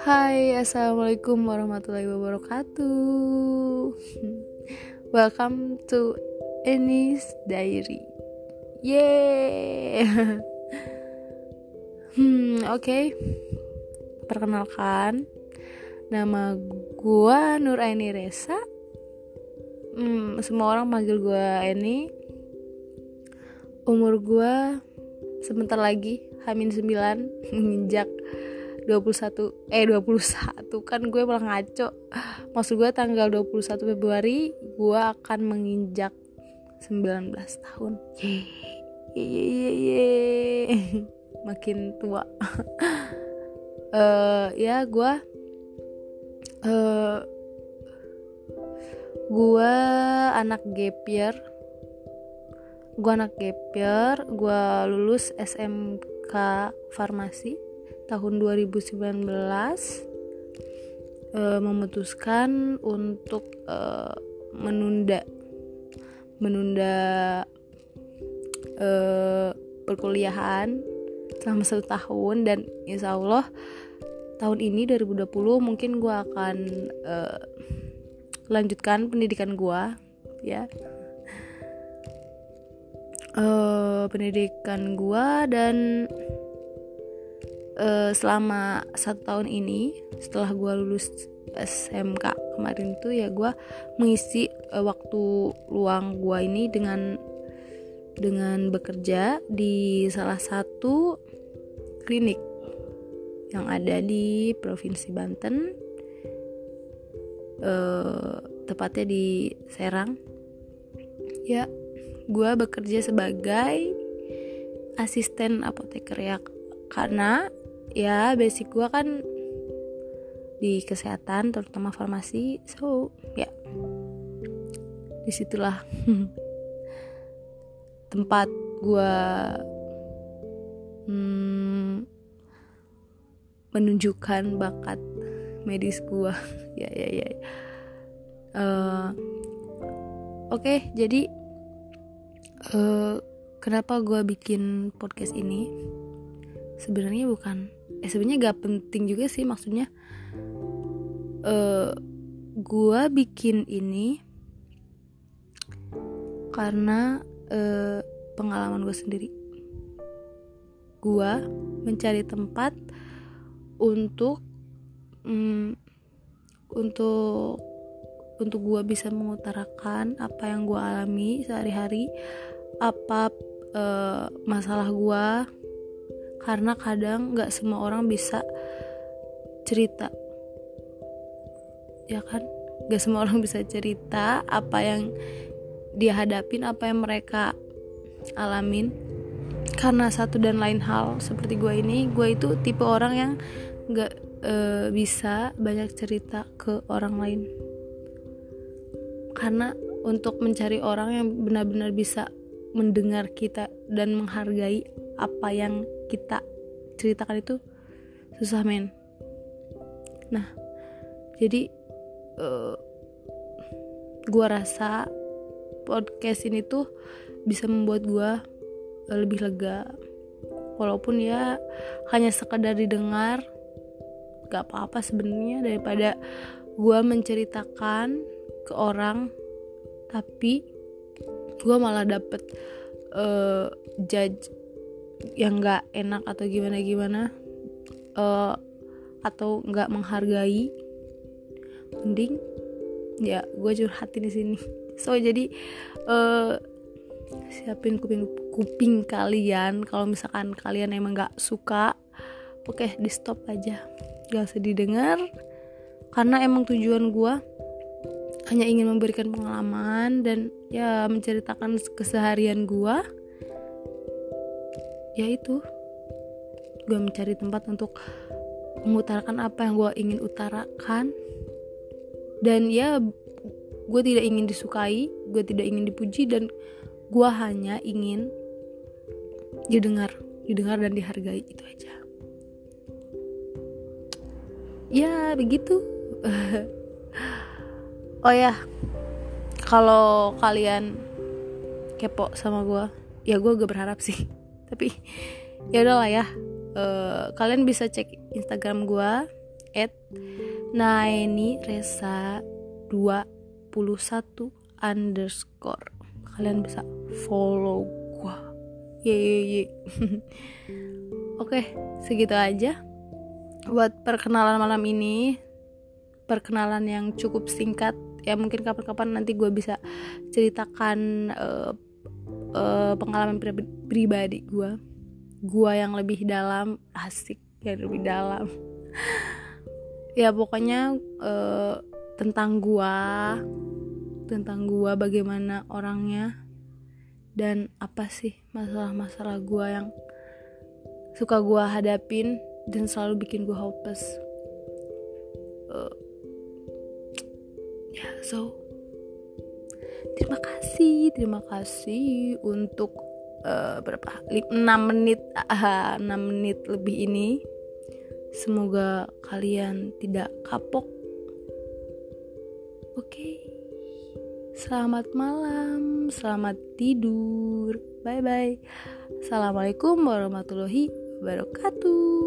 Hai, assalamualaikum warahmatullahi wabarakatuh. Welcome to Annie's Diary. Yeay. hmm, oke. Okay. Perkenalkan, nama gua Nur Aini Resa. Hmm, semua orang panggil gua Eni. Umur gua sebentar lagi Hamin 9 menginjak 21 eh 21 kan gue malah ngaco. Maksud gue tanggal 21 Februari gue akan menginjak 19 tahun. Ye ye ye ye makin tua. Uh, ya gue uh, gue anak gap year gue anak gap year gue lulus SMK farmasi tahun 2019 uh, memutuskan untuk uh, menunda menunda uh, perkuliahan selama satu tahun dan insya Allah tahun ini 2020 mungkin gue akan uh, lanjutkan pendidikan gue ya uh, pendidikan gue dan uh, selama satu tahun ini setelah gue lulus SMK kemarin tuh ya gue mengisi uh, waktu luang gue ini dengan dengan bekerja di salah satu klinik yang ada di provinsi Banten uh, tepatnya di Serang. Ya gue bekerja sebagai asisten apoteker ya. Karena ya basic gue kan di kesehatan terutama farmasi. So ya di situlah tempat gue hmm, menunjukkan bakat medis gue ya ya ya uh, oke okay, jadi uh, kenapa gue bikin podcast ini? Sebenarnya bukan eh sebenarnya gak penting juga sih maksudnya uh, gua bikin ini karena uh, pengalaman gue sendiri. Gua mencari tempat untuk um, untuk untuk gue bisa mengutarakan apa yang gue alami sehari-hari apa uh, masalah gue karena kadang nggak semua orang bisa cerita. Ya kan? Nggak semua orang bisa cerita apa yang dia hadapin apa yang mereka alamin. Karena satu dan lain hal seperti gue ini gue itu tipe orang yang nggak e, bisa banyak cerita ke orang lain karena untuk mencari orang yang benar-benar bisa mendengar kita dan menghargai apa yang kita ceritakan itu susah men. Nah jadi uh, gua rasa podcast ini tuh bisa membuat gua uh, lebih lega. Walaupun ya hanya sekadar didengar gak apa-apa sebenarnya daripada gua menceritakan ke orang tapi gua malah dapet uh, judge yang nggak enak atau gimana gimana uh, atau nggak menghargai mending ya gue curhatin di sini. So jadi uh, siapin kuping kuping kalian kalau misalkan kalian emang nggak suka oke okay, di stop aja. Gak usah didengar karena emang tujuan gue hanya ingin memberikan pengalaman dan ya menceritakan keseharian gue ya itu. Gue mencari tempat untuk mengutarakan apa yang gue ingin utarakan. Dan ya gue tidak ingin disukai gue tidak ingin dipuji dan gue hanya ingin didengar didengar dan dihargai itu aja. Ya begitu oh ya kalau kalian kepo sama gue ya gue gak berharap sih. Tapi ya udahlah ya. Uh, kalian bisa cek instagram gue at naeni resa 21 underscore. Kalian bisa follow gue ye ye ye. Oke segitu aja. Buat perkenalan malam ini perkenalan yang cukup singkat ya mungkin kapan-kapan nanti gue bisa ceritakan uh, uh, pengalaman pribadi gue gue yang lebih dalam asik yang lebih dalam. Ya pokoknya uh, tentang gue tentang gue bagaimana orangnya dan apa sih masalah-masalah gue yang suka gue hadapin dan selalu bikin gue hopeless. Uh, ya yeah, so terima kasih terima kasih untuk uh, berapa? 6 menit uh, 6 menit lebih ini. Semoga kalian tidak kapok. Oke. Okay. selamat malam selamat tidur. Bye bye assalamualaikum warahmatullahi wabarakatuh